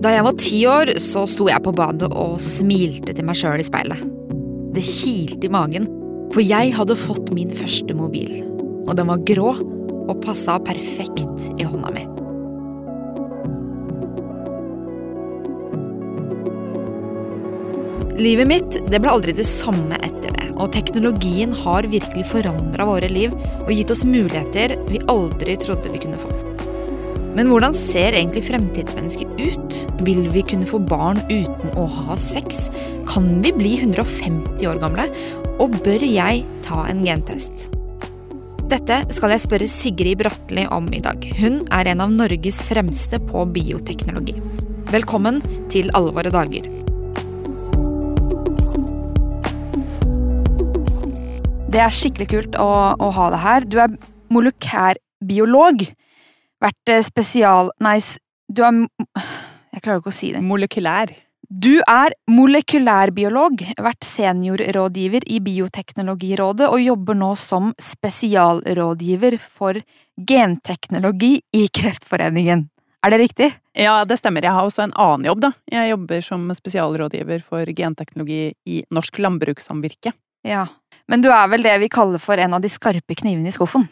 Da jeg var ti år, så sto jeg på badet og smilte til meg sjøl i speilet. Det kilte i magen, for jeg hadde fått min første mobil. Og den var grå og passa perfekt i hånda mi. Livet mitt det ble aldri det samme etter det, og teknologien har virkelig forandra våre liv og gitt oss muligheter vi aldri trodde vi kunne få. Men hvordan ser egentlig fremtidsmennesket ut? Vil vi kunne få barn uten å ha sex? Kan vi bli 150 år gamle? Og bør jeg ta en gentest? Dette skal jeg spørre Sigrid Bratteli om i dag. Hun er en av Norges fremste på bioteknologi. Velkommen til Alle våre dager. Det er skikkelig kult å, å ha deg her. Du er molekærbiolog. Vært eh, spesial... Nei, du er Jeg klarer ikke å si det. Molekylær. Du er molekylærbiolog, vært seniorrådgiver i Bioteknologirådet og jobber nå som spesialrådgiver for genteknologi i Kreftforeningen. Er det riktig? Ja, det stemmer. Jeg har også en annen jobb, da. Jeg jobber som spesialrådgiver for genteknologi i Norsk Landbrukssamvirke. Ja, Men du er vel det vi kaller for en av de skarpe knivene i skuffen?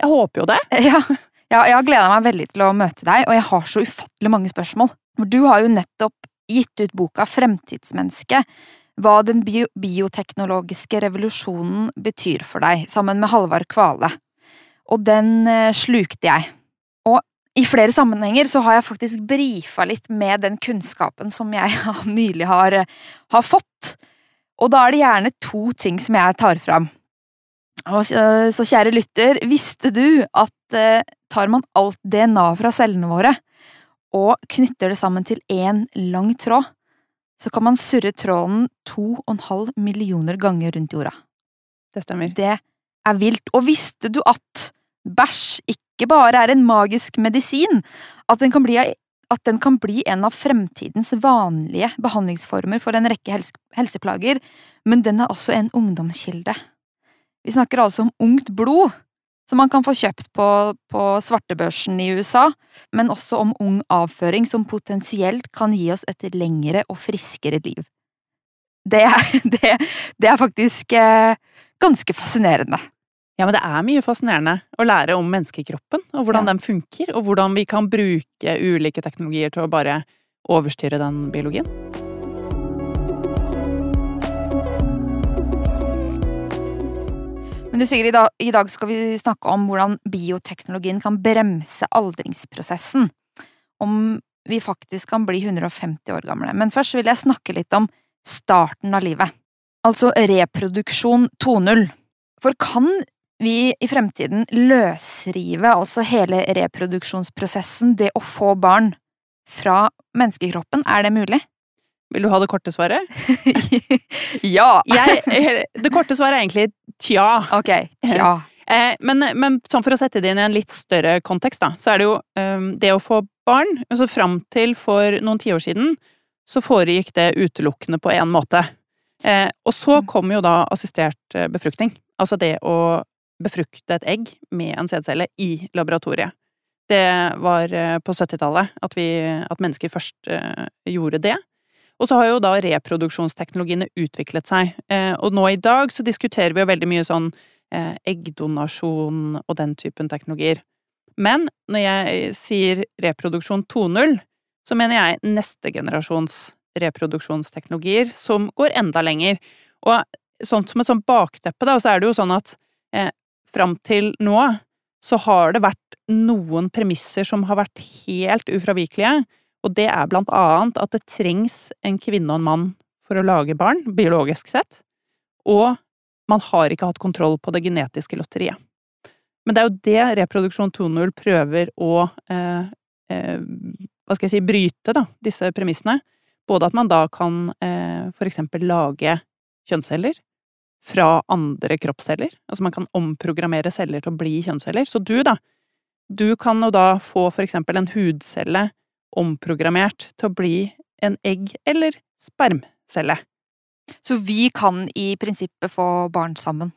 Jeg håper jo det. Ja, ja jeg har gleda meg veldig til å møte deg, og jeg har så ufattelig mange spørsmål. Du har jo nettopp gitt ut boka Fremtidsmenneske, hva den bio bioteknologiske revolusjonen betyr for deg, sammen med Halvard Kvale. Og den eh, slukte jeg. Og i flere sammenhenger så har jeg faktisk brifa litt med den kunnskapen som jeg nylig har, har fått. Og da er det gjerne to ting som jeg tar fram. Og, så kjære lytter, visste du at eh, tar man alt DNA fra cellene våre og knytter det sammen til én lang tråd, så kan man surre tråden to og en halv millioner ganger rundt jorda. Det stemmer. Det er vilt. Og visste du at bæsj ikke bare er en magisk medisin, at den kan bli, at den kan bli en av fremtidens vanlige behandlingsformer for en rekke helse, helseplager, men den er også en ungdomskilde. Vi snakker altså om ungt blod, som man kan få kjøpt på, på svartebørsen i USA, men også om ung avføring som potensielt kan gi oss et lengre og friskere liv. Det er, det, det er faktisk eh, ganske fascinerende. Ja, men det er mye fascinerende å lære om menneskekroppen, og hvordan Ja. den funker, og hvordan vi kan bruke ulike teknologier til å bare overstyre den biologien. Men du Sigrid, i dag, skal vi snakke om hvordan bioteknologien kan bremse aldringsprosessen. Om vi faktisk kan bli 150 år gamle. Men først vil jeg snakke litt om starten av livet. Altså reproduksjon 2.0. For kan vi i fremtiden løsrive altså hele reproduksjonsprosessen, det å få barn, fra menneskekroppen? Er det mulig? Vil du ha det korte svaret? ja! Jeg, det korte svaret er egentlig tja. Ok, tja. Eh, men, men sånn for å sette det inn i en litt større kontekst, da, så er det jo eh, det å få barn altså Fram til for noen tiår siden så foregikk det utelukkende på én måte. Eh, og så Mm. kom jo da assistert eh, befruktning. Altså det å befrukte et egg med en sædcelle i laboratoriet. Det var eh, på 70-tallet at, at mennesker først eh, gjorde det. Og så har jo da reproduksjonsteknologiene utviklet seg. Eh, og nå i dag så diskuterer vi jo veldig mye sånn eh, eggdonasjon og den typen teknologier. Men når jeg sier reproduksjon 2.0, så mener jeg neste generasjons reproduksjonsteknologier som går enda lenger. Og sånn som et sånt bakteppe, da, så er det jo sånn at eh, fram til nå så har det vært noen premisser som har vært helt ufravikelige, og det er blant annet at det trengs en kvinne og en mann for å lage barn, biologisk sett, og man har ikke hatt kontroll på det genetiske lotteriet. Men det er jo det Reproduksjon 2.0 prøver å eh, eh, hva skal jeg si, bryte, da, disse premissene. Både at man da kan eh, for eksempel lage kjønnsceller fra andre kroppsceller. Altså man kan omprogrammere celler til å bli kjønnsceller. Så du, da, du kan jo da få for eksempel en hudcelle omprogrammert til å bli en egg- eller spermcelle. Så vi kan i prinsippet få barn sammen,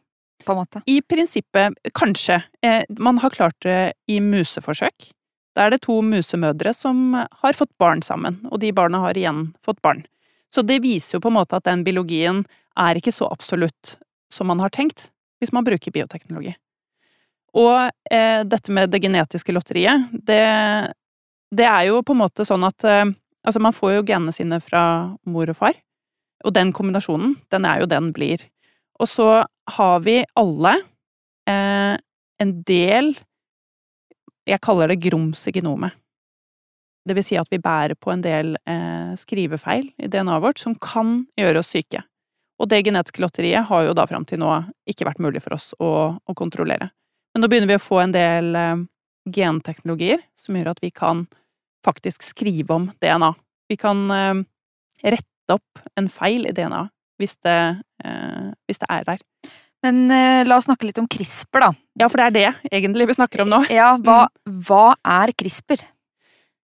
på en måte? I prinsippet, kanskje. Eh, man har klart det i museforsøk. Da er det to musemødre som har fått barn sammen, og de barna har igjen fått barn. Så det viser jo på en måte at den biologien er ikke så absolutt som man har tenkt, hvis man bruker bioteknologi. Og eh, dette med det genetiske lotteriet, det, det, er jo på en måte sånn at eh, Altså, man får jo genene sine fra mor og far, og den kombinasjonen, den er jo den blir. Og så har vi alle eh, en del Jeg kaller det grums i genomet. Det vil si at vi bærer på en del eh, skrivefeil i DNA-et vårt som kan gjøre oss syke. Og det genetiske lotteriet har jo da fram til nå ikke vært mulig for oss å, å kontrollere. Men nå begynner vi å få en del eh, genteknologier som gjør at vi kan faktisk skrive om DNA. Vi kan eh, rette opp en feil i DNA hvis det, eh, hvis det er der. Men eh, la oss snakke litt om CRISPR, da. Ja, for det er det egentlig vi snakker om nå. Ja, Hva, mm. hva er CRISPR?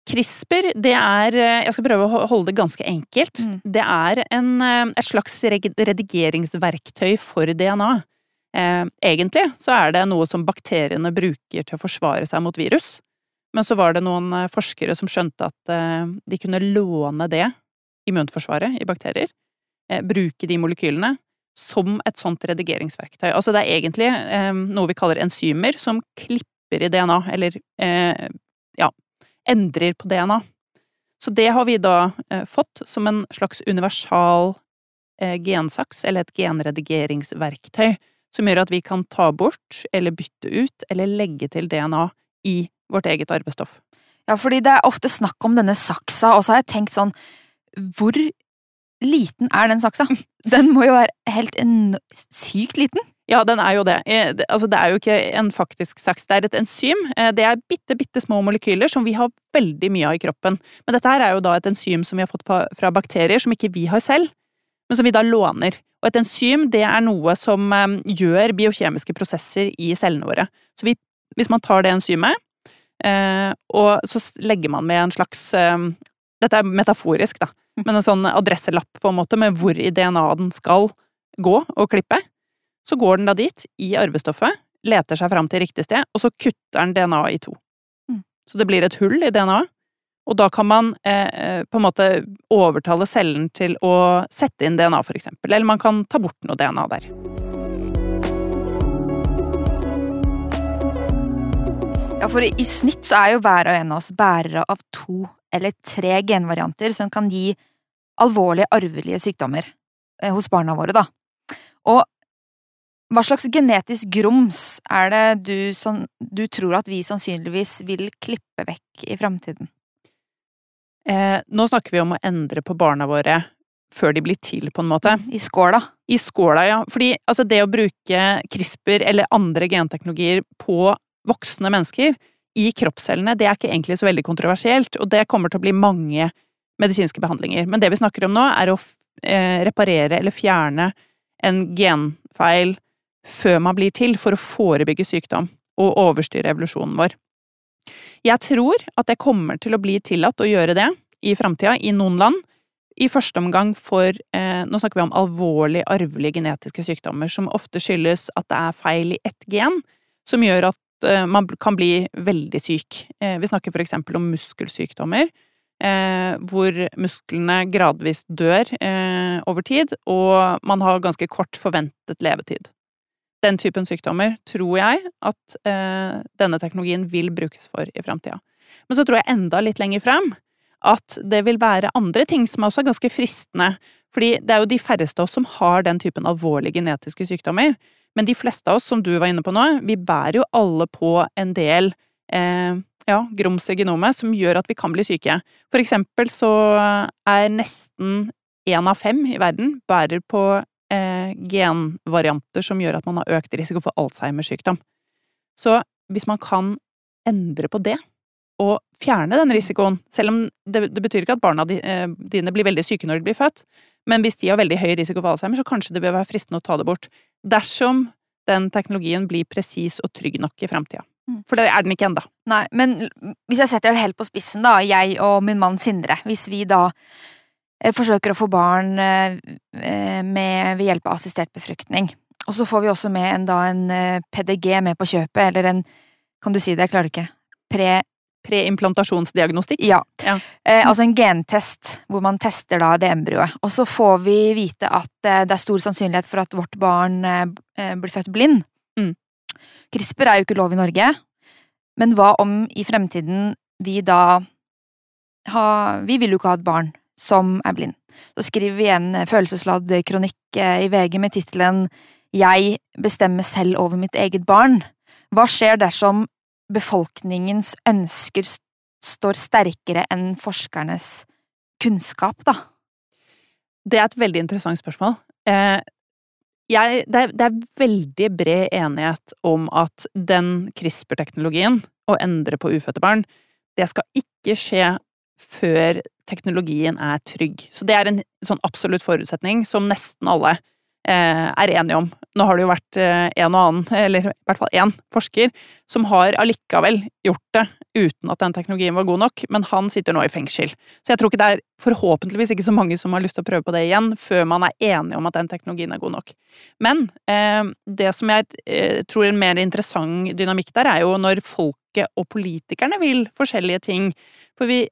CRISPR, det er Jeg skal prøve å holde det ganske enkelt. Mm. Det er en, et slags redigeringsverktøy for DNA. Eh, egentlig så er det noe som bakteriene bruker til å forsvare seg mot virus. Men så var det noen eh, forskere som skjønte at eh, de kunne låne det, immunforsvaret, i bakterier. Eh, bruke de molekylene som et sånt redigeringsverktøy. Altså det er egentlig noe vi kaller enzymer, som klipper i DNA, eller ja, endrer på DNA. Så det har vi da fått som en slags universal gensaks, eller et genredigeringsverktøy, som gjør at vi kan ta bort, eller bytte ut, eller legge til DNA i vårt eget arvestoff. Ja, fordi det er ofte snakk om denne saksa, og så har jeg tenkt sånn Hvor liten er den saksa? Den må jo være helt sykt liten? Ja, den er jo det. Eh, altså, det er jo ikke en faktisk saks, det er et enzym. Eh, det er bitte, bitte små molekyler som vi har veldig mye av i kroppen. Men dette her er jo da et enzym som vi har fått fra bakterier, som ikke vi har selv, men som vi da låner. Og et enzym, det er noe som eh, gjør biokjemiske prosesser i cellene våre. Så vi, hvis man tar det enzymet, og så legger man med en slags eh, Dette er metaforisk, da, mm. men en sånn adresselapp på en måte med hvor i DNA-et den skal gå og klippe. Så går den da dit, i arvestoffet, leter seg fram til riktig sted, og så kutter den DNA-et i to. Mm. Så det blir et hull i DNA-et. Og da kan man eh, eh, på en måte overtale cellen til å sette inn DNA, for eksempel. Eller man kan ta bort noe DNA der. Ja, for i snitt så er jo hver og en av oss bærere av to eller tre genvarianter som kan gi alvorlige arvelige sykdommer eh, hos barna våre, da. Og hva slags genetisk grums er det du, som, du tror at vi sannsynligvis vil klippe vekk i framtiden? Eh, nå snakker vi om å endre på barna våre før de blir til, på en måte. I skåla. I skåla, ja. Fordi altså, det å bruke CRISPR eller andre genteknologier på voksne mennesker i kroppscellene, det er ikke egentlig så veldig kontroversielt, og det kommer til å bli mange medisinske behandlinger. Men det vi snakker om nå, er å eh, reparere eller fjerne en genfeil før man blir til, for å forebygge sykdom og overstyre evolusjonen vår. Jeg tror at det kommer til å bli tillatt å gjøre det i framtida i noen land. I første omgang for eh, Nå snakker vi om alvorlig arvelige genetiske sykdommer som ofte skyldes at det er feil i ett gen, som gjør at man kan bli veldig syk. Eh, vi snakker eksempel om muskelsykdommer, eh, hvor musklene gradvis dør over tid, og man har ganske kort forventet levetid. Den typen sykdommer tror jeg at denne teknologien vil brukes for i framtida. Men så tror jeg enda litt lenger frem at det vil være andre ting som også er ganske fristende. Fordi det er jo de færreste av oss som har den typen alvorlige genetiske sykdommer. Men de fleste av oss, som du var inne på nå, vi bærer jo alle på en del eh, ja, grums i genomet som gjør at vi kan bli syke. For eksempel så er nesten én av fem i verden bærer på eh, genvarianter som gjør at man har økt risiko for Alzheimer-sykdom. Så hvis man kan endre på det, og fjerne den risikoen, selv om det, det betyr ikke at barna eh, dine blir veldig syke når de blir født, men hvis de har veldig høy risiko for Alzheimer, så kanskje det vil være fristende å ta det bort. Dersom den teknologien blir presis og trygg nok i framtida. Mm. For det er den ikke ennå. Nei, men hvis jeg setter det helt på spissen, da, jeg og min mann Sindre, hvis vi da eh, forsøker å få barn eh, eh, med, ved hjelp av assistert befruktning, og så får vi også med en, da, en PDG med på kjøpet, eller en Kan du si det? Jeg klarer ikke. Pre preimplantasjonsdiagnostikk. Ja. Ja. Eh, altså en gentest hvor man tester da det embryoet. Og så får vi vite at eh, det er stor sannsynlighet for at vårt barn eh, eh, blir født blind. Mm. CRISPR er jo ikke lov i Norge, men hva om i fremtiden vi da ha, Vi vil jo ikke ha et barn som er blind. Så skriver vi en følelsesladd kronikk eh, i VG med tittelen Jeg bestemmer selv over mitt eget barn. Hva skjer dersom befolkningens ønsker står sterkere enn forskernes kunnskap, da? Det er et veldig interessant spørsmål. Eh, jeg, det, er, det er veldig bred enighet om at den CRISPR-teknologien, å endre på ufødte barn, det skal ikke skje før teknologien er trygg. Så det er en sånn absolutt forutsetning som nesten alle er enige om. Nå har det jo vært eh, en og annen, eller i hvert fall én forsker, som har allikevel gjort det uten at den teknologien var god nok, men han sitter nå i fengsel. Så jeg tror ikke det er forhåpentligvis ikke så mange som har lyst til å prøve på det igjen, før man er enige om at den teknologien er god nok. Men eh, det som jeg eh, tror er en mer interessant dynamikk der, er jo når folket og politikerne vil forskjellige ting. For vi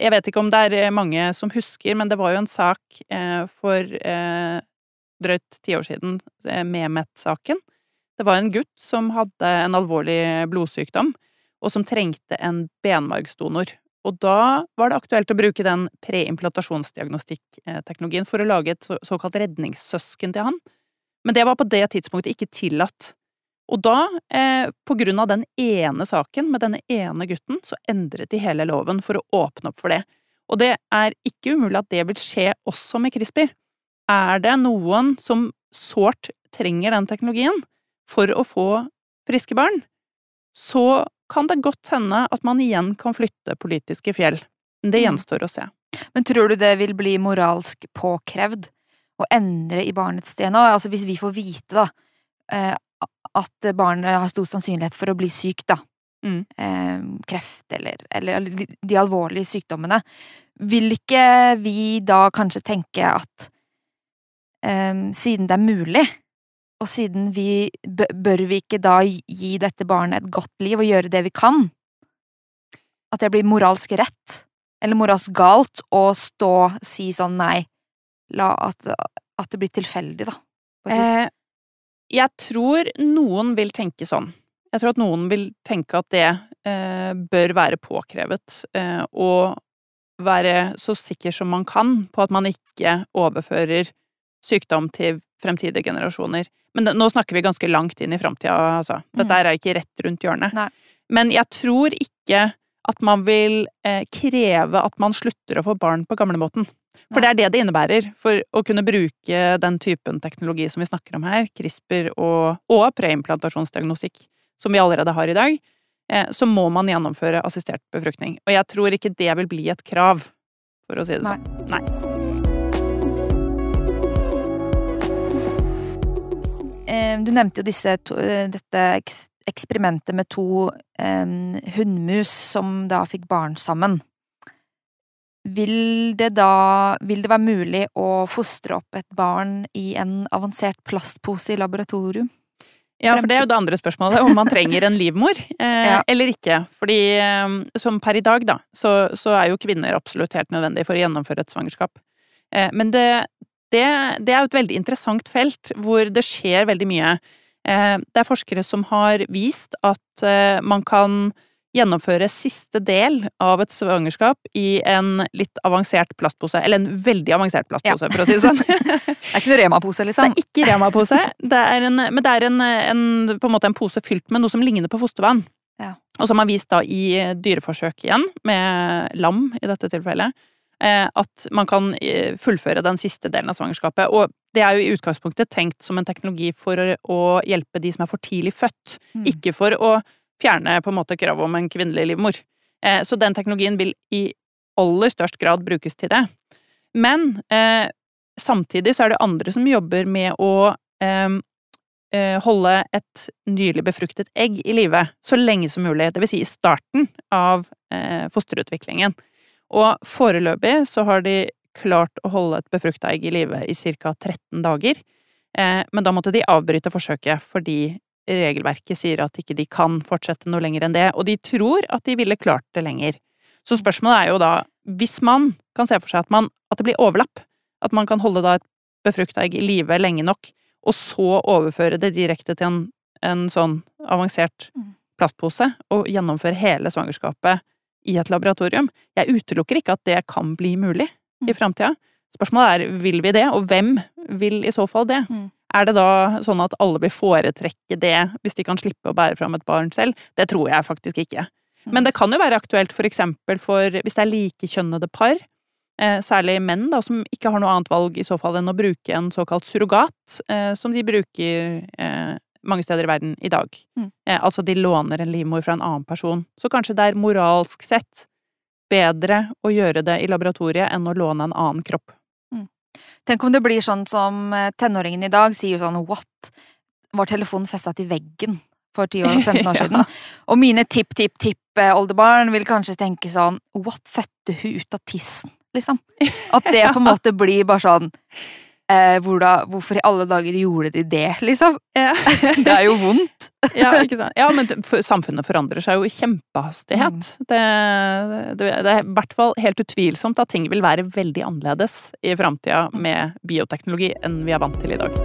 jeg vet ikke om det er eh, mange som husker, men det var jo en sak eh, for eh, drøyt ti år siden, eh, Mehmet-saken. Det var en gutt som hadde en alvorlig blodsykdom, og som trengte en benmargsdonor. Og da var det aktuelt å bruke den preimplantasjonsdiagnostikkteknologien for å lage et såkalt redningssøsken til han. Men det var på det tidspunktet ikke tillatt. Og da, eh, på grunn av den ene saken med denne ene gutten, så endret de hele loven for å åpne opp for det. Og det er ikke umulig at det vil skje også med CRISPR. Er det noen som sårt trenger den teknologien for å få friske barn, så kan det godt hende at man igjen kan flytte politiske fjell. Det Mm. gjenstår å se. Men tror du det vil bli moralsk påkrevd å endre i barnets DNA? Altså hvis vi får vite, da, eh, at barnet har stor sannsynlighet for å bli syk, da. Mm. Eh, kreft eller, eller de, de alvorlige sykdommene. Vil ikke vi da kanskje tenke at eh, siden det er mulig, og siden vi Bør vi ikke da gi dette barnet et godt liv og gjøre det vi kan? At det blir moralsk rett? Eller moralsk galt å stå og si sånn nei, la at, at det blir tilfeldig, da. Eh, jeg tror noen vil tenke sånn. Jeg tror at noen vil tenke at det eh, bør være påkrevet, eh, og være så sikker som man kan på at man ikke overfører sykdom til fremtidige generasjoner. Men det, nå snakker vi ganske langt inn i framtida, altså. Dette Mm. er ikke rett rundt hjørnet. Nei. Men jeg tror ikke at man vil eh, kreve at man slutter å få barn på gamlemåten. For det er det det innebærer. For å kunne bruke den typen teknologi som vi snakker om her, CRISPR og, og preimplantasjonsdiagnostikk, som vi allerede har i dag, eh, så må man gjennomføre assistert befruktning. Og jeg tror ikke det vil bli et krav, for å si det Nei. sånn. Nei. Du nevnte jo disse eh, dette eksperimentet med to eh, hunnmus som da fikk barn sammen. Vil det da Vil det være mulig å fostre opp et barn i en avansert plastpose i laboratorium? Ja, for det er jo det andre spørsmålet, om man trenger en livmor eh, Ja. eller ikke. Fordi eh, som per i dag, da, så, så er jo kvinner absolutt helt nødvendig for å gjennomføre et svangerskap. Eh, men det, det, det er jo et veldig interessant felt, hvor det skjer veldig mye. Eh, det er forskere som har vist at eh, man kan gjennomføre siste del av et svangerskap i en litt avansert plastpose. Eller en veldig avansert plastpose, for å si det sånn. Det er ikke noe Rema-pose, Det liksom? er ikke Rema-pose, det en, men det er en, en, på en måte en pose fylt med noe som ligner på fostervann. Ja. Og som har vist da i dyreforsøk igjen, med lam i dette tilfellet, at man kan eh, fullføre den siste delen av svangerskapet. Og det er jo i utgangspunktet tenkt som en teknologi for å, hjelpe de som er for tidlig født, Mm. ikke for å fjerne på en måte kravet om en kvinnelig livmor. Eh, så den teknologien vil i aller størst grad brukes til det. Men eh, samtidig så er det andre som jobber med å eh, eh, holde et nylig befruktet egg i live så lenge som mulig, det vil si i starten av eh, fosterutviklingen. Og foreløpig så har de klart å holde et befrukta egg i live i ca. 13 dager, eh, men da måtte de avbryte forsøket fordi regelverket sier at ikke de kan fortsette noe lenger enn det, og de tror at de ville klart det lenger. Så spørsmålet er jo da, hvis man kan se for seg at, man, at det blir overlapp, at man kan holde da et befrukta egg i live lenge nok, og så overføre det direkte til en, en sånn avansert Mm. plastpose, og gjennomføre hele svangerskapet i et laboratorium. Jeg utelukker ikke at det kan bli mulig i Mm. framtida. Spørsmålet er vil vi det, og hvem vil i så fall det? Mm. Er det da sånn at alle vil foretrekke det hvis de kan slippe å bære fram et barn selv? Det tror jeg faktisk ikke. Mm. Men det kan jo være aktuelt for eksempel for hvis det er likekjønnede par, eh, særlig menn da, som ikke har noe annet valg i så fall enn å bruke en såkalt surrogat, eh, som de bruker eh, mange steder i verden i dag. Mm. Eh, altså de låner en livmor fra en annen person. Så kanskje det er moralsk sett bedre å gjøre det i laboratoriet enn å låne en annen kropp. Tenk om det blir sånn som eh, tenåringen i dag sier sånn what? Var telefonen festa til veggen for 10 år og 15 år Ja. siden? Og mine tipp-tipp-tipp-oldebarn vil kanskje tenke sånn what? Fødte hun ut av tissen, liksom? At det på en måte blir bare sånn eh, hvor da, Hvorfor i alle dager gjorde de det, liksom? Ja. Det er jo vondt. ja, ja, men samfunnet forandrer seg jo i kjempehastighet. Det, det, det er i hvert fall helt utvilsomt at ting vil være veldig annerledes i framtida med bioteknologi enn vi er vant til i dag.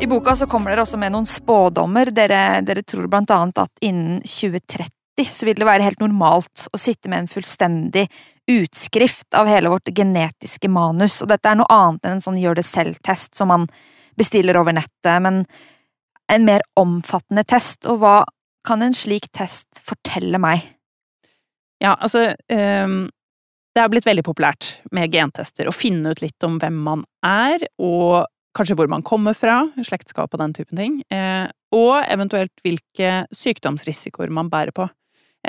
I boka så kommer dere også med noen spådommer. Dere, dere tror annet at innen 2030 så vil det være helt normalt å sitte med en fullstendig utskrift av hele vårt genetiske manus, og dette er noe annet enn en sånn gjør det selv-test som man bestiller over nettet, men en mer omfattende test, og hva kan en slik test fortelle meg? Ja, altså um, Det er blitt veldig populært med gentester, å finne ut litt om hvem man er, og kanskje hvor man kommer fra, slektskap og den typen ting, eh, og eventuelt hvilke sykdomsrisikoer man bærer på.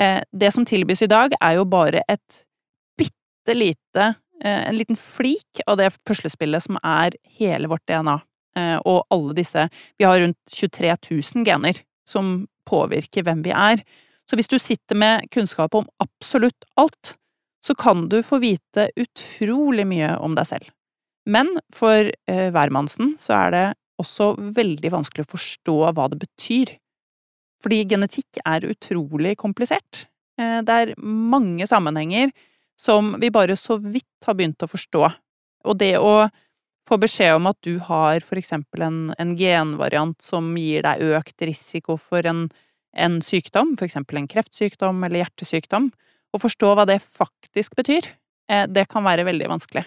Eh, det som tilbys i dag, er jo bare et bitte lite eh, En liten flik av det puslespillet som er hele vårt DNA. Eh, og alle disse Vi har rundt 23 000 gener som påvirker hvem vi er. Så hvis du sitter med kunnskap om absolutt alt, så kan du få vite utrolig mye om deg selv. Men for hvermannsen så er det også veldig vanskelig å forstå hva det betyr. Fordi genetikk er utrolig komplisert. Eh, det er mange sammenhenger som vi bare så vidt har begynt å forstå. Og det å få beskjed om at du har for eksempel en, en genvariant som gir deg økt risiko for en, en sykdom, for eksempel en kreftsykdom eller hjertesykdom, og forstå hva det faktisk betyr, eh, det kan være veldig vanskelig.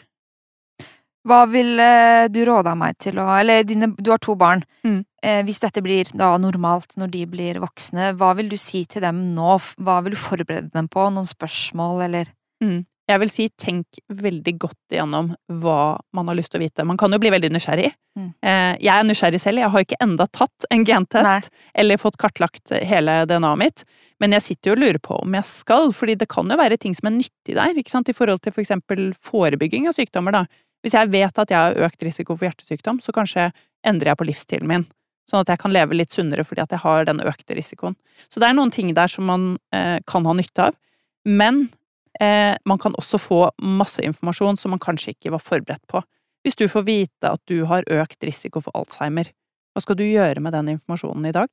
Hva ville du råda meg til å Eller dine, du har to barn. Mm. Eh, hvis dette blir da normalt når de blir voksne, hva vil du si til dem nå? Hva vil du forberede dem på? Noen spørsmål, eller Jeg vil si tenk veldig godt igjennom hva man har lyst til å vite. Man kan jo bli veldig nysgjerrig. Mm. Eh, Jeg er nysgjerrig selv, jeg har ikke enda tatt en gentest eller fått kartlagt hele DNA-et mitt, men jeg sitter jo og lurer på om jeg skal, fordi det kan jo være ting som er nyttig der, ikke sant, i forhold til for eksempel forebygging av sykdommer, da. Hvis jeg vet at jeg har økt risiko for hjertesykdom, så kanskje endrer jeg på livsstilen min, sånn at jeg kan leve litt sunnere fordi at jeg har den økte risikoen. Så det er noen ting der som man eh, kan ha nytte av, men eh, man kan også få masse informasjon som man kanskje ikke var forberedt på. Hvis du får vite at du har økt risiko for Alzheimer, hva skal du gjøre med den informasjonen i dag?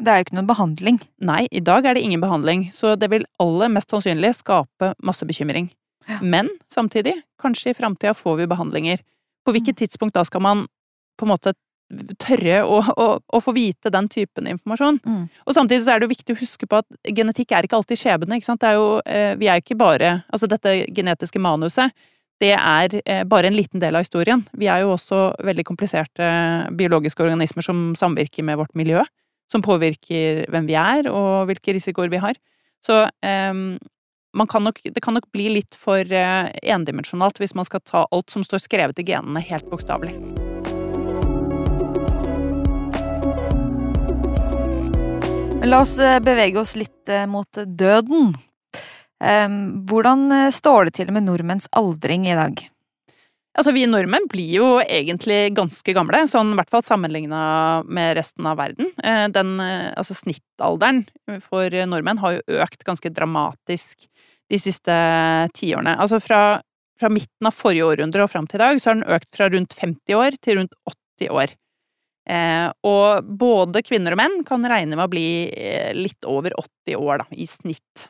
Det er jo ikke noen behandling. Nei, i dag er det ingen behandling, så det vil aller mest sannsynlig skape masse bekymring. Men samtidig, kanskje i framtida får vi behandlinger. På hvilket tidspunkt da skal man på en måte tørre å, å, å få vite den typen informasjon? Mm. Og samtidig så er det jo viktig å huske på at genetikk er ikke alltid skjebne, ikke sant. Det er jo, eh, vi er jo ikke bare Altså dette genetiske manuset, det er eh, bare en liten del av historien. Vi er jo også veldig kompliserte biologiske organismer som samvirker med vårt miljø. Som påvirker hvem vi er, og hvilke risikoer vi har. Så man kan nok, det kan nok bli litt for eh, endimensjonalt hvis man skal ta alt som står skrevet i genene, helt bokstavelig. La oss eh, bevege oss litt eh, mot døden. Hvordan eh, står det til med nordmenns aldring i dag? Altså, vi nordmenn blir jo egentlig ganske gamle, sånn i hvert fall sammenligna med resten av verden. Eh, Den, eh, altså snittalderen for nordmenn har jo økt ganske dramatisk de siste tiårene. Altså fra fra midten av forrige århundre og fram til i dag, så har den økt fra rundt 50 år til rundt 80 år. Eh, og både kvinner og menn kan regne med å bli eh, litt over 80 år, da, i snitt.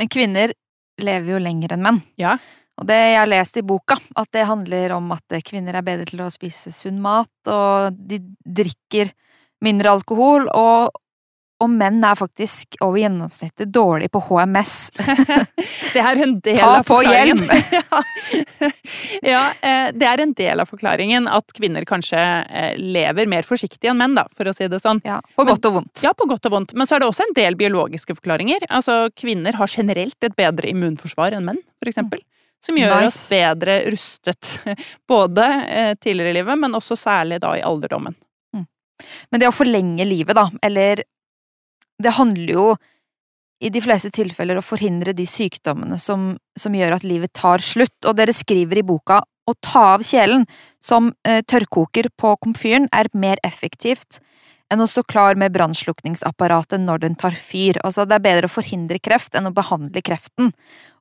Men kvinner lever jo lenger enn menn. Ja. Og det jeg har lest i boka, at det handler om at kvinner er bedre til å spise sunn mat, og de drikker mindre alkohol, og, og menn er faktisk over gjennomsnittet dårlig på HMS. det er en del Ta av på hjelm! forklaringen. ja, eh, det er en del av forklaringen at kvinner kanskje eh, lever mer forsiktig enn menn, da, for å si det sånn. Ja, På godt og vondt. Ja, på godt og vondt. Men så er det også en del biologiske forklaringer. Altså, kvinner har generelt et bedre immunforsvar enn menn, for eksempel. Som gjør Nice. oss bedre rustet. Både eh, tidligere i livet, men også særlig da i alderdommen. Men det å forlenge livet, da, eller Det handler jo i de fleste tilfeller å forhindre de sykdommene som, som gjør at livet tar slutt, og dere skriver i boka å ta av kjelen som eh, tørrkoker på komfyren er mer effektivt enn å stå klar med brannslukningsapparatet når den tar fyr. Altså, det er bedre å forhindre kreft enn å behandle kreften.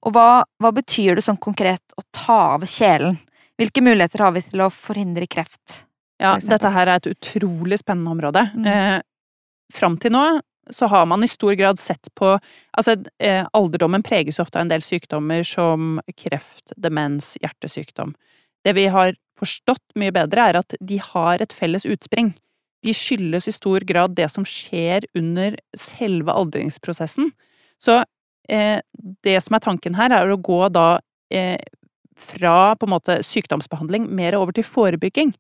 Og hva, hva betyr det sånn konkret å ta av kjelen? Hvilke muligheter har vi til å forhindre kreft? Ja, dette her er et utrolig spennende område. Mm. Eh, Fram til nå så har man i stor grad sett på Altså, eh, alderdommen preges ofte av en del sykdommer som kreft, demens, hjertesykdom. Det vi har forstått mye bedre, er at de har et felles utspring. De skyldes i stor grad det som skjer under selve aldringsprosessen. Så eh, det som er tanken her, er å gå da eh, fra på en måte sykdomsbehandling mer over til forebygging.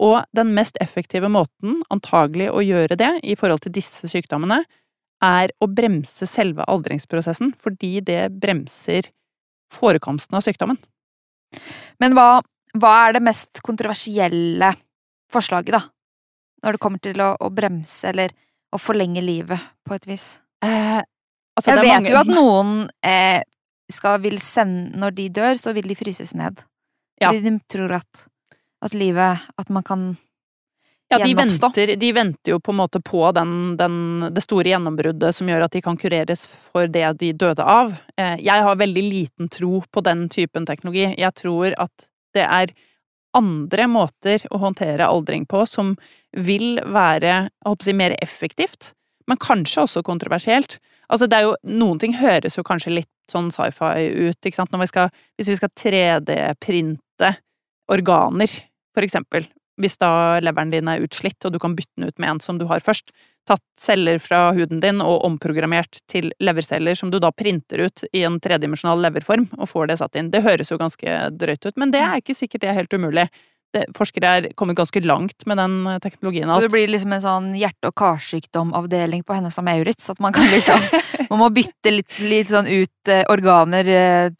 Og den mest effektive måten, antagelig, å gjøre det i forhold til disse sykdommene, er å bremse selve aldringsprosessen, fordi det bremser forekomsten av sykdommen. Men hva, hva er det mest kontroversielle forslaget, da? Når det kommer til å, å bremse eller å forlenge livet, på et vis? Eh, altså, Jeg det er vet mange- jo at noen eh, skal, vil sende Når de dør, så vil de fryses ned. Ja. Fordi de tror at, at livet At man kan Ja, de venter, de venter jo på en måte på den, den, det store gjennombruddet som gjør at de kan kureres for det de døde av. Eh, Jeg har veldig liten tro på den typen teknologi. Jeg tror at det er andre måter å håndtere aldring på som vil være si, mer effektivt, men kanskje også kontroversielt. Altså, det er jo, noen ting høres jo kanskje litt sånn sci-fi ut, ikke sant, vi skal, hvis vi skal 3D-printe organer, for eksempel. Hvis da leveren din er utslitt, og du kan bytte den ut med en som du har først. Tatt celler fra huden din og omprogrammert til leverceller som du da printer ut i en tredimensjonal leverform, og får det satt inn. Det høres jo ganske drøyt ut, men det er ikke sikkert det er helt umulig. Det, forskere er kommet ganske langt med den teknologien. og Så det blir liksom en sånn hjerte- og karsykdomavdeling på Hennes og Maurits. At man kan liksom Man må bytte litt, litt sånn ut eh, organer eh,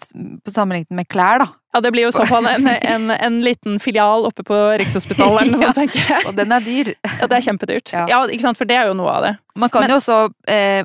på sammenlignet med klær, da. Ja, det blir jo i så fall en, en, en liten filial oppe på Rikshospitalet eller noe sånt, tenker jeg. Og den er dyr. Ja, det er kjempedyrt. Ja. Ja, ikke sant, for det er jo noe av det. Man kan Men- jo også eh,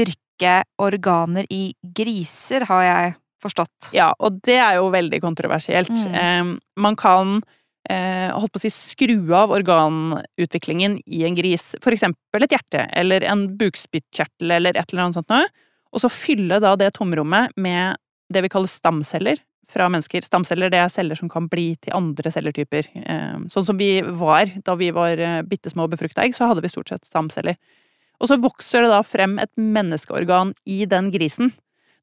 dyrke organer i griser, har jeg forstått. Ja, og det er jo veldig kontroversielt. Mm. Eh, man kan eh, holdt på å si skru av organutviklingen i en gris, for eksempel et hjerte eller en bukspyttkjertel eller et eller annet sånt noe, og så fylle da det tomrommet med det vi kaller stamceller fra mennesker. Stamceller det er celler som kan bli til andre celletyper. Eh, sånn som vi var da vi var eh, bitte små befrukta egg, så hadde vi stort sett stamceller. Og så vokser det da frem et menneskeorgan i den grisen.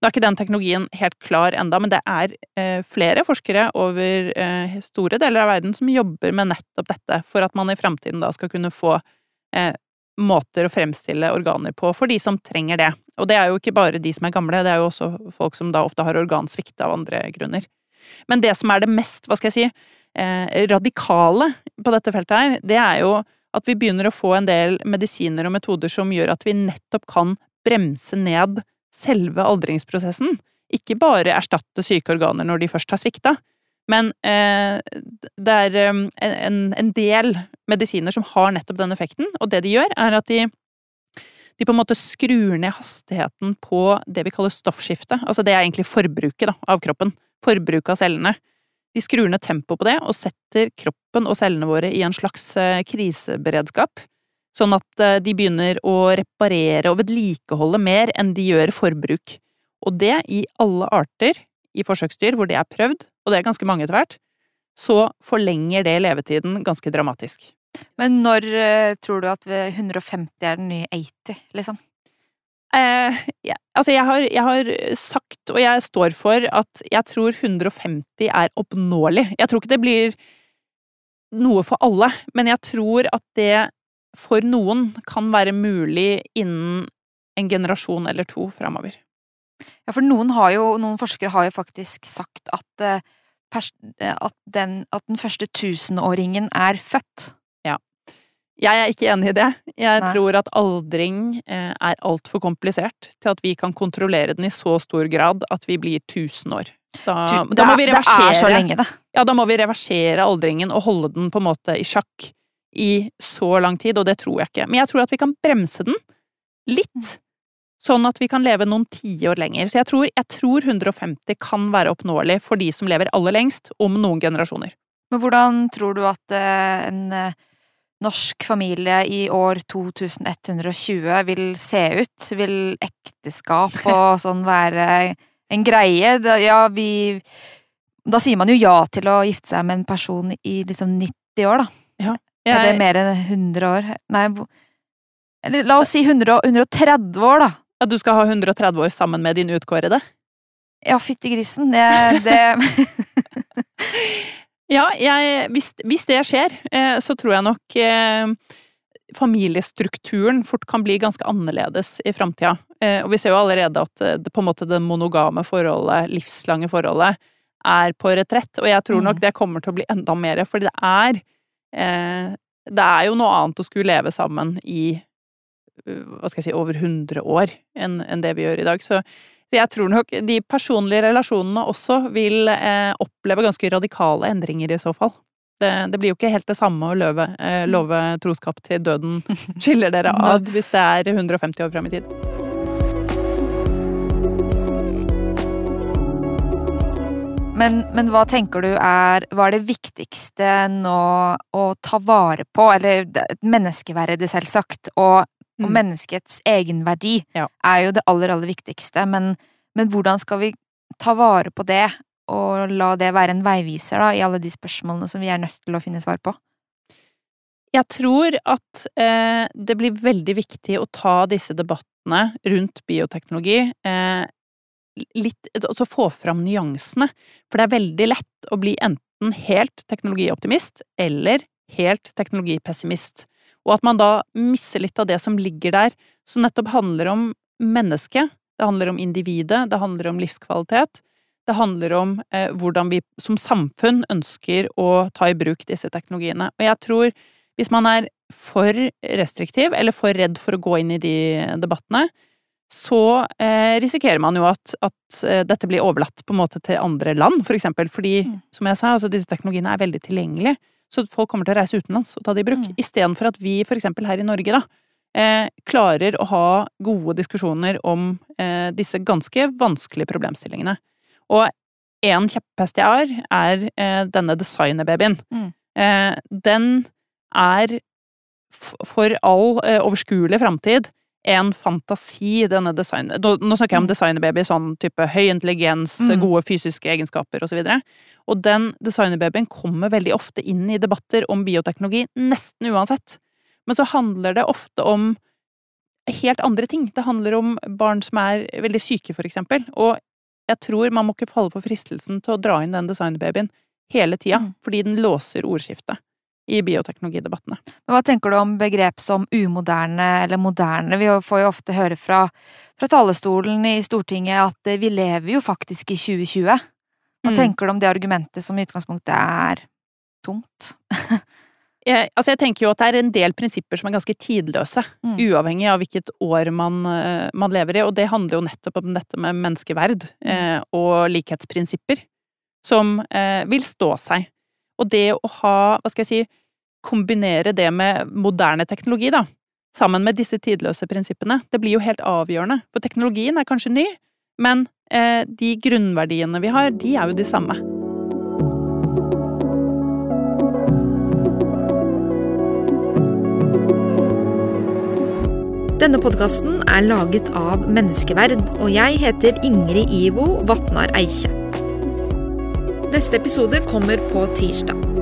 Nå er ikke den teknologien helt klar enda, men det er eh, flere forskere over eh, store deler av verden som jobber med nettopp dette, for at man i fremtiden da skal kunne få eh, måter å fremstille organer på for de som trenger det. Og det er jo ikke bare de som er gamle, det er jo også folk som da ofte har organsvikt av andre grunner. Men det som er det mest, hva skal jeg si, radikale på dette feltet her, det er jo at vi begynner å få en del medisiner og metoder som gjør at vi nettopp kan bremse ned selve aldringsprosessen. Ikke bare erstatte syke organer når de først har svikta, men eh, det er eh, en, en del medisiner som har nettopp den effekten, og det de gjør, er at de de på en måte skrur ned hastigheten på det vi kaller stoffskifte. Altså det er egentlig forbruket da, av kroppen. Forbruket av cellene. De skrur ned tempoet på det og setter kroppen og cellene våre i en slags eh, kriseberedskap. Sånn at eh, de begynner å reparere og vedlikeholde mer enn de gjør forbruk. Og det i alle arter i forsøksdyr hvor det er prøvd, og det er ganske mange etter hvert, så forlenger det levetiden ganske dramatisk. Men når eh, tror du at 150 er den nye 80, liksom? Eh, ja, altså, jeg har, jeg har sagt, og jeg står for, at jeg tror 150 er oppnåelig. Jeg tror ikke det blir noe for alle, men jeg tror at det for noen kan være mulig innen en generasjon eller to framover. Ja, for noen, har jo, noen forskere har jo faktisk sagt at, eh, eh, at, den, at den første tusenåringen er født. Ja. Jeg er ikke enig i det. Jeg Nei. tror at aldring eh, er altfor komplisert til at vi kan kontrollere den i så stor grad at vi blir 1000 år. Da, Tu- da må vi er- det er så lenge, det. Ja, da må vi reversere aldringen og holde den på en måte i sjakk i så lang tid, og det tror jeg ikke. Men jeg tror at vi kan bremse den litt, sånn at vi kan leve noen tiår lenger. Så jeg tror, jeg tror 150 kan være oppnåelig for de som lever aller lengst, om noen generasjoner. Men hvordan tror du at eh, en eh, norsk familie i år 2120 vil se ut? Vil ekteskap og sånn være en greie? Ja, vi Da sier man jo ja til å gifte seg med en person i liksom 90 år, da. Er det mer enn 100 år? Nei, eller la oss si 100, 130 år, da. at du skal ha 130 år sammen med din utkårede? Ja, fytti grisen. Det, det Ja, jeg, hvis, hvis det skjer, eh, så tror jeg nok eh, familiestrukturen fort kan bli ganske annerledes i framtida. Eh, og vi ser jo allerede at det, på en måte det monogame forholdet, livslange forholdet, er på retrett. Og jeg tror nok Mm. det kommer til å bli enda mer, fordi det er Det er jo noe annet å skulle leve sammen i uh, hva skal jeg si, over 100 år enn enn det vi gjør i dag. Så så jeg tror nok de personlige relasjonene også vil eh, oppleve ganske radikale endringer i så fall. Det, det blir jo ikke helt det samme å løve, eh, love troskap til døden skiller dere ad hvis det er 150 år fram i tid. Men, men hva tenker du er Hva er det viktigste nå å ta vare på? Eller det- menneskeverdet, selvsagt, og, og Mm. menneskets egenverdi Ja. er jo det aller, aller viktigste. Men, men hvordan skal vi ta vare på det, og la det være en veiviser da, i alle de spørsmålene som vi er nødt til å finne svar på? Jeg tror at eh, det blir veldig viktig å ta disse debattene rundt bioteknologi eh, litt Altså få fram nyansene. For det er veldig lett å bli enten helt teknologioptimist eller helt teknologipessimist. Og at man da misser litt av det som ligger der, som nettopp handler om mennesket. Det handler om individet, det handler om livskvalitet. Det handler om eh, hvordan vi som samfunn ønsker å ta i bruk disse teknologiene. Og jeg tror hvis man er for restriktiv, eller for redd for å gå inn i de debattene, så eh, risikerer man jo at, at eh, dette blir overlatt på en måte til andre land, for eksempel. Fordi, Mm. som jeg sa, altså disse teknologiene er veldig tilgjengelige. Så folk kommer til å reise utenlands og ta det i bruk. Mm. Istedenfor at vi, for eksempel her i Norge, da, eh, klarer å ha gode diskusjoner om eh, disse ganske vanskelige problemstillingene. Og en kjepphest jeg har, er eh, denne designerbabyen. Mm. Eh, den er for all overskuelig framtid en fantasi, denne design... Nå, snakker jeg om Mm. designerbaby, sånn type høy intelligens, Mm. gode fysiske egenskaper osv. Og, og den designerbabyen kommer veldig ofte inn i debatter om bioteknologi, nesten uansett. Men så handler det ofte om helt andre ting. Det handler om barn som er veldig syke, for eksempel. Og jeg tror man må ikke falle for fristelsen til å dra inn den designerbabyen hele tida, Mm. fordi den låser ordskiftet i bioteknologidebattene. Men hva tenker du om begrep som umoderne eller moderne? Vi får jo ofte høre fra, fra talerstolen i Stortinget at eh, vi lever jo faktisk i 2020. Hva Mm. tenker du om det argumentet som i utgangspunktet er tomt? Jeg, altså jeg tenker jo at det er en del prinsipper som er ganske tidløse, Mm. uavhengig av hvilket år man, eh, man lever i, og det handler jo nettopp om dette med menneskeverd eh, og likhetsprinsipper, som eh, vil stå seg. Og det å ha, hva skal jeg si, kombinere det med moderne teknologi, da, sammen med disse tidløse prinsippene, det blir jo helt avgjørende. For teknologien er kanskje ny, men eh, de grunnverdiene vi har, de er jo de samme. Denne podkasten er laget av Menneskeverd, og jeg heter Ingrid Ivo Vatnar Eikje. Neste episode kommer på tirsdag.